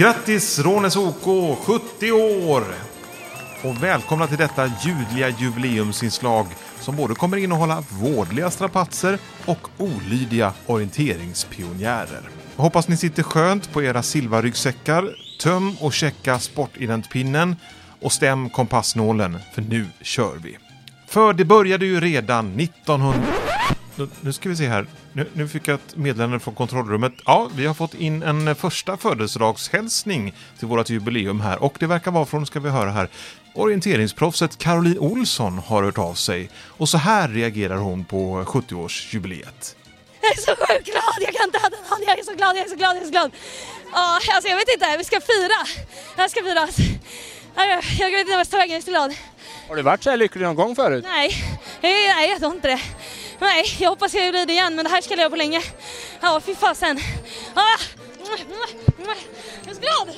Grattis Rånes OK 70 år! Och välkomna till detta ljudliga jubileumsinslag som både kommer innehålla vårdliga strapatser och olydiga orienteringspionjärer. Jag hoppas ni sitter skönt på era silverryggsäckar, töm och checka sportidentpinnen och stäm kompassnålen, för nu kör vi. För det började ju redan 1900... Nu- ska vi se här. Nu, nu fick jag ett meddelande från kontrollrummet. Ja, vi har fått in en första födelsedagshälsning till vårt jubileum här. Och det verkar vara från, ska vi höra här, orienteringsproffset Caroline Olsson har hört av sig. Och så här reagerar hon på 70-årsjubileet. Jag är så sjukt glad, jag kan inte ha den hand. Jag är så glad, jag är så glad, jag är så glad. Ja, alltså jag vet inte, vi ska fira. Jag ska fira. Jag, vet inte vart jag ska ta vägen, jag är så glad. Har du varit så här lycklig någon gång förut? Nej, jag tror inte det. Nej, jag hoppas jag blir det igen, men det här ska jag leva på länge. Ja, fy fasen. Ah! Jag är så glad!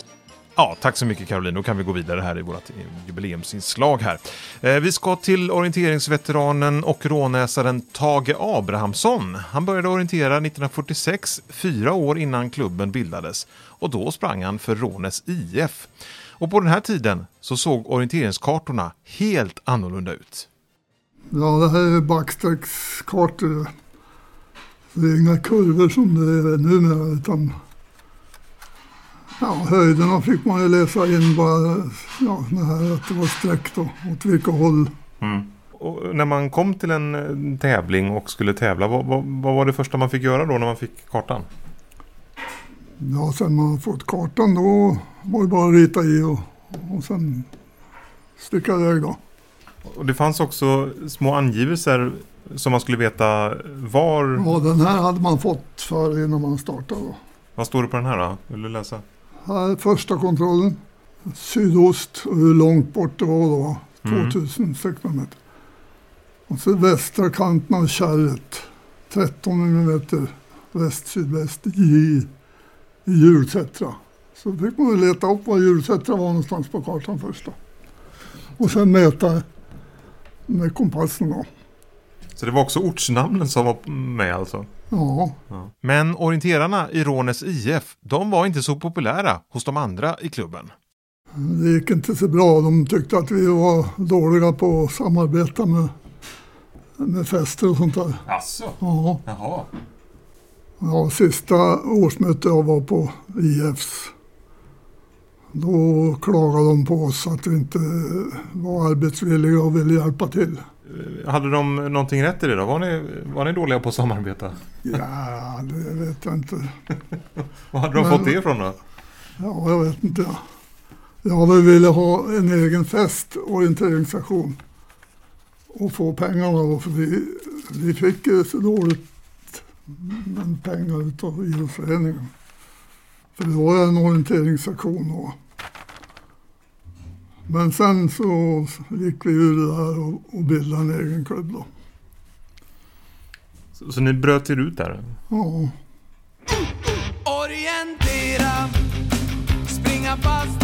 Ja, tack så mycket Caroline. Då kan vi gå vidare här i vårt eh, jubileumsinslag här. Eh, vi ska till orienteringsveteranen och rånäsaren Tage Abrahamsson. Han började orientera 1946, fyra år innan klubben bildades. Och då sprang han för Rånäs IF. Och på den här tiden så såg orienteringskartorna helt annorlunda ut. Ja, det här är backstreckskartor. Det är inga kurvor som det är numera utan ja, höjderna fick man ju läsa in bara ja, det här att det var streck då, åt vilka håll. Och när man kom till en eh, tävling och skulle tävla, vad, vad, vad var det första man fick göra då när man fick kartan? Ja, sen man fått kartan då var det bara att rita i och, och sen sticka iväg då. Och det fanns också små angivelser som man skulle veta var... Ja, den här hade man fått för innan man startade då. Vad står det på den här då? Vill du läsa? Här är första kontrollen. Sydost hur långt bort det var då. Mm. 2600 meter. Och så västra kanten av kärret. 13 meter väst-sydväst i, i hjulsättra. Så fick man leta upp var hjulsättra var någonstans på kartan först då. Och sen mäta med kompassen då. Så det var också ortsnamnen som var med alltså? Ja, Men orienterarna i Rånäs IF, de var inte så populära hos de andra i klubben. det gick inte så bra. De tyckte att vi var dåliga på att samarbeta med, med fester och sånt där. Asså? Ja. Jaha. Ja, sista årsmötet jag var på IFs. Då klagade de på oss att vi inte var arbetsvilliga och ville hjälpa till. Hade de någonting rätt i det då? Var ni, var ni dåliga på att samarbeta? Ja, det vet jag inte. Var hade de Men- fått det ifrån då? Ja, jag vet inte. Jag hade velat ha en egen fest, orienteringsaktion. Och få pengarna då, för vi, vi fick ju så dåligt med pengar utav idrottsföreningen. För det var en orienteringsaktion då. Men sen så gick vi ur det där och, och bildade en egen klubb då. Så, så ni bröt er ut där? Ja, Orientera Springa fast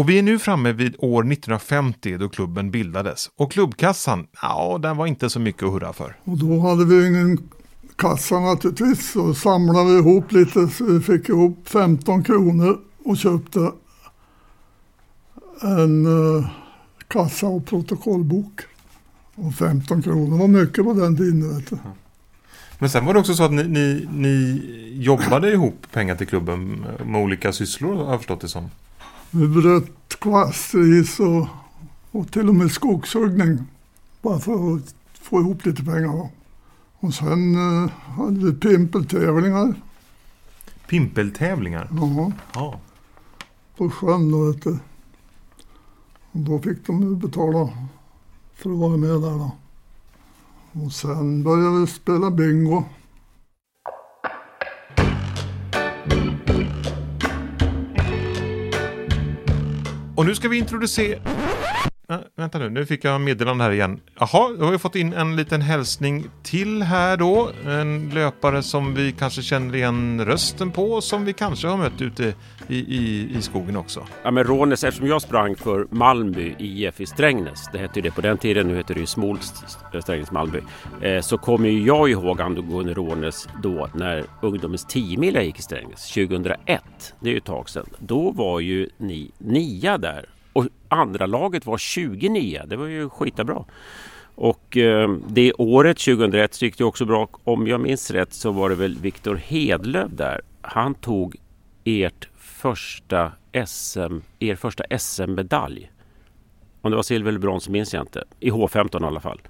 Och vi är nu framme vid år 1950 då klubben bildades. Och klubbkassan, ja, den var inte så mycket att hurra för. Och då hade vi ingen kassa naturligtvis. Så samlade vi ihop lite så vi fick ihop 15 kronor och köpte en eh, kassa och protokollbok. Och 15 kronor var mycket på den tiden. Vet du. Men sen var det också så att ni, ni, ni jobbade ihop pengar till klubben med olika sysslor har jag förstått det som. Vi bröt kvastris och, och till och med skogshuggning. Bara för att få ihop lite pengar. Och sen eh, hade vi pimpeltävlingar. Pimpeltävlingar. Ja. Ja. på sjön då vet du. Och då fick de betala för att vara med där då. Och sen började vi spela bingo. Och nu ska vi introducera... Äh, vänta nu, nu fick jag meddelande här igen. Jaha, då har vi fått in en liten hälsning till här då. En löpare som vi kanske känner igen rösten på, som vi kanske har mött ute i, i, i skogen också. Ja, men Rånes, eftersom jag sprang för Malmby IF i Strängnäs, det hette ju det på den tiden, nu heter det ju Smolst, Strängnäs Malmby, eh, så kommer ju jag ihåg angående Rånes då när ungdomens 10 gick i Strängnäs 2001. Det är ju ett tag sedan. Då var ju ni nia där andra laget var 29. Det var ju skitbra. Och eh, det året 2001 så gick det också bra. Om jag minns rätt så var det väl Viktor Hedlöv där. Han tog ert första SM, er första SM-medalj. Om det var silver eller brons minns jag inte. I H15 i alla fall.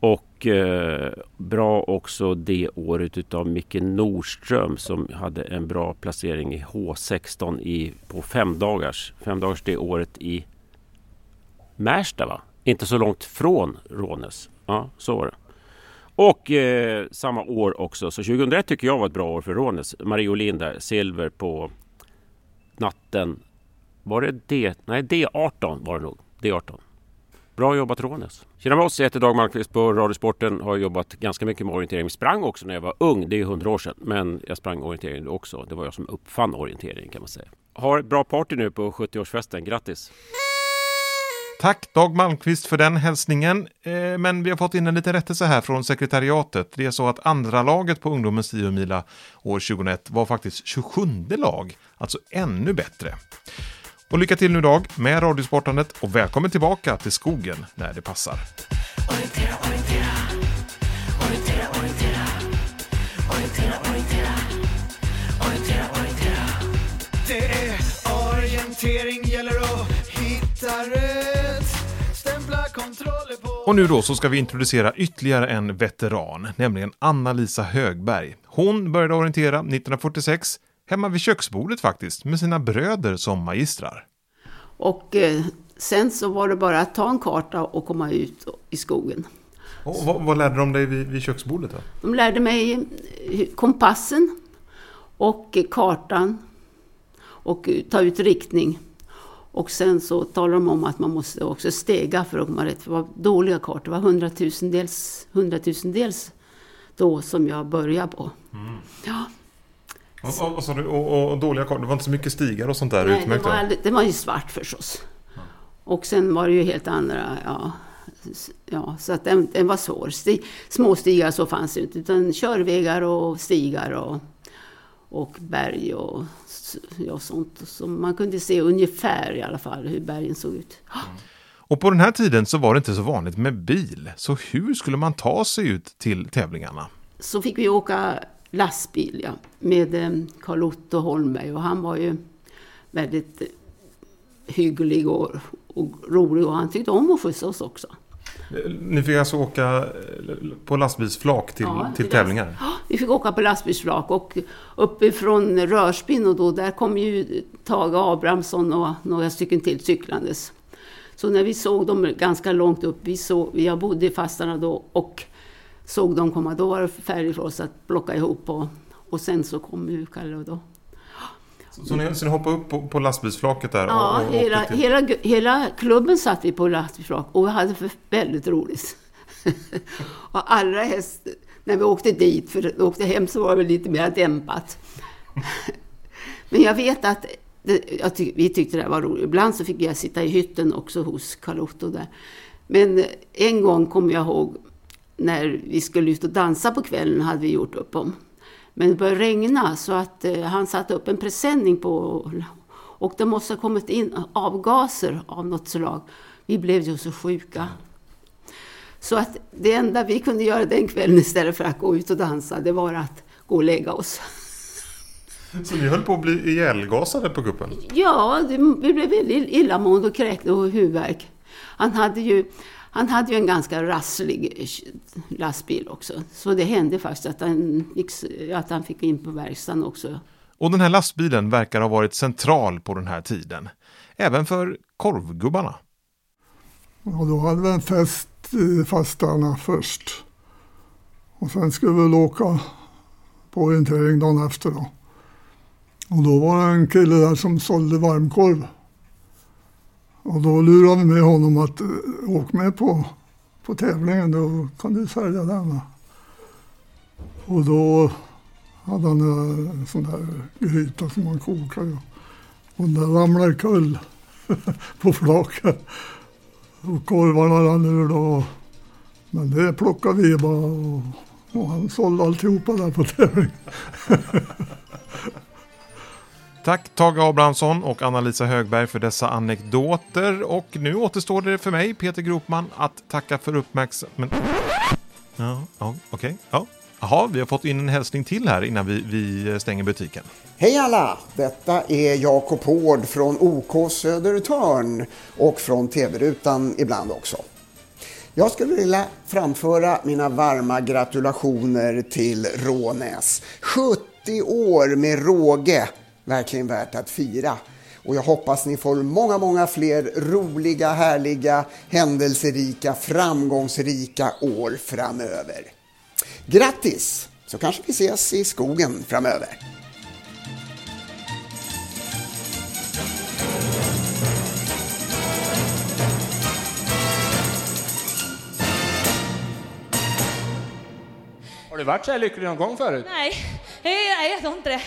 Och eh, bra också det året utav Micke Nordström som hade en bra placering i H16 i, på femdagars. Femdagars det året i Märsta va? Inte så långt från Rånäs. Ja, så var det. Och eh, samma år också, så 2001 tycker jag var ett bra år för Rånäs. Marie Olin där, silver på natten. Var det D? Nej, D18 var det nog. D18. Bra jobbat Rånäs. Tjena med oss, jag heter Dag Malmqvist på Radiosporten. Har jobbat ganska mycket med orientering. Sprang också när jag var ung, det är ju hundra år sedan. Men jag sprang orientering då också. Det var jag som uppfann orientering kan man säga. Har ett bra party nu på 70-årsfesten. Grattis! Tack Dag Malmqvist för den hälsningen. Eh, men vi har fått in en liten rättelse här från sekretariatet. Det är så att andra laget på ungdomens 10 mila år 2001 var faktiskt 27 lag, alltså ännu bättre. Och lycka till nu Dag med radiosportandet och välkommen tillbaka till skogen när det passar. Orientera, orientera. Och nu då så ska vi introducera ytterligare en veteran, nämligen Anna-Lisa Högberg. Hon började orientera 1946 hemma vid köksbordet faktiskt, med sina bröder som magistrar. Och eh, sen så var det bara att ta en karta och komma ut i skogen. Och vad, vad lärde de dig vid, vid köksbordet? Då? De lärde mig eh, kompassen och eh, kartan och eh, ta ut riktning. Och sen så talade de om att man måste också stega för att komma rätt. Det var dåliga kartor. Det var hundratusendels, hundratusendels då som jag började på. Ja, Och, och, och, och, dåliga kartor, det var inte så mycket stigar och sånt där Nej, det utmärkt? var, va? aldrig- det var ju svart förstås. Och sen var det ju helt andra, ja. ja så att den, den var svår. Sti, småstigar så fanns det inte, utan körvägar och stigar och, och berg och ja, sånt. Så man kunde se ungefär i alla fall hur bergen såg ut. Och på den här tiden så var det inte så vanligt med bil. Så hur skulle man ta sig ut till tävlingarna? Så fick vi åka lastbil ja, med eh, Carl Otto Holmberg och han var ju väldigt eh, hygglig och, och rolig och han tyckte om att skjutsa oss också. Ni fick alltså åka eh, på lastbilsflak till, Ja, till tävlingar? Ja, vi fick åka på lastbilsflak och uppifrån Rörspinn och då, där kom ju Tage Abrahamsson och några stycken till cyklandes. Så när vi såg dem ganska långt upp, vi såg, jag bodde i Fastarna då och såg dem komma, då var det färdigt för oss att plocka ihop och, och sen så kom ju Kalle och då. Så, ni, så ni hoppade upp på, på lastbilsflaket där? Ja, och, och hela, till... hela, hela klubben satt vi på lastbilsflak och vi hade väldigt roligt. och allra helst när vi åkte dit, för vi åkte hem så var det lite mer dämpat. Men jag vet att det, jag tyck, vi tyckte det var roligt. Ibland så fick jag sitta i hytten också hos Karl Otto där. Men en gång kommer jag ihåg när vi skulle ut och dansa på kvällen hade vi gjort upp om. Men det började regna så att eh, han satte upp en presenning på och det måste ha kommit in avgaser av något slag. Vi blev ju så sjuka. Så att det enda vi kunde göra den kvällen istället för att gå ut och dansa, det var att gå och lägga oss. Så ni höll på att bli ihjälgasade på kuppen? Ja, det, vi blev väldigt illamående och kräkte och huvudvärk. Han hade ju, han hade ju en ganska rasslig lastbil också. Så det hände faktiskt att han fick, att han fick in på verkstaden också. Och den här lastbilen verkar ha varit central på den här tiden. Även för korvgubbarna. Ja, då hade vi en fest i Fastarna först. Och sen skulle vi åka på orientering dagen efter då. Och då var det en kille där som sålde varmkorv. Och då lurade vi med honom att eh, åka med på, på tävlingen, då kan du sälja den. Och då hade han en sån där gryta som man kokade. Och den ramlade kull på flaket. Och korvarna rann ur då. Men det plockade vi bara och, och han sålde alltihopa där på tävlingen. Tack Tage Abrahamsson och Anna-Lisa Högberg för dessa anekdoter. Och nu återstår det för mig, Peter Gropman, att tacka för uppmärksamheten. Ja, ja okej. Ja. Jaha, vi har fått in en hälsning till här innan vi, vi stänger butiken. Hej alla! Detta är Jakob Hård från OK Södertörn och från TV-rutan ibland också. Jag skulle vilja framföra mina varma gratulationer till Rånäs. 70 år med råge, verkligen värt att fira. Och jag hoppas ni får många, många fler roliga, härliga, händelserika, framgångsrika år framöver. Grattis! Så kanske vi ses i skogen framöver. Har du varit så här lycklig någon gång förut? Nej, jag tror inte det.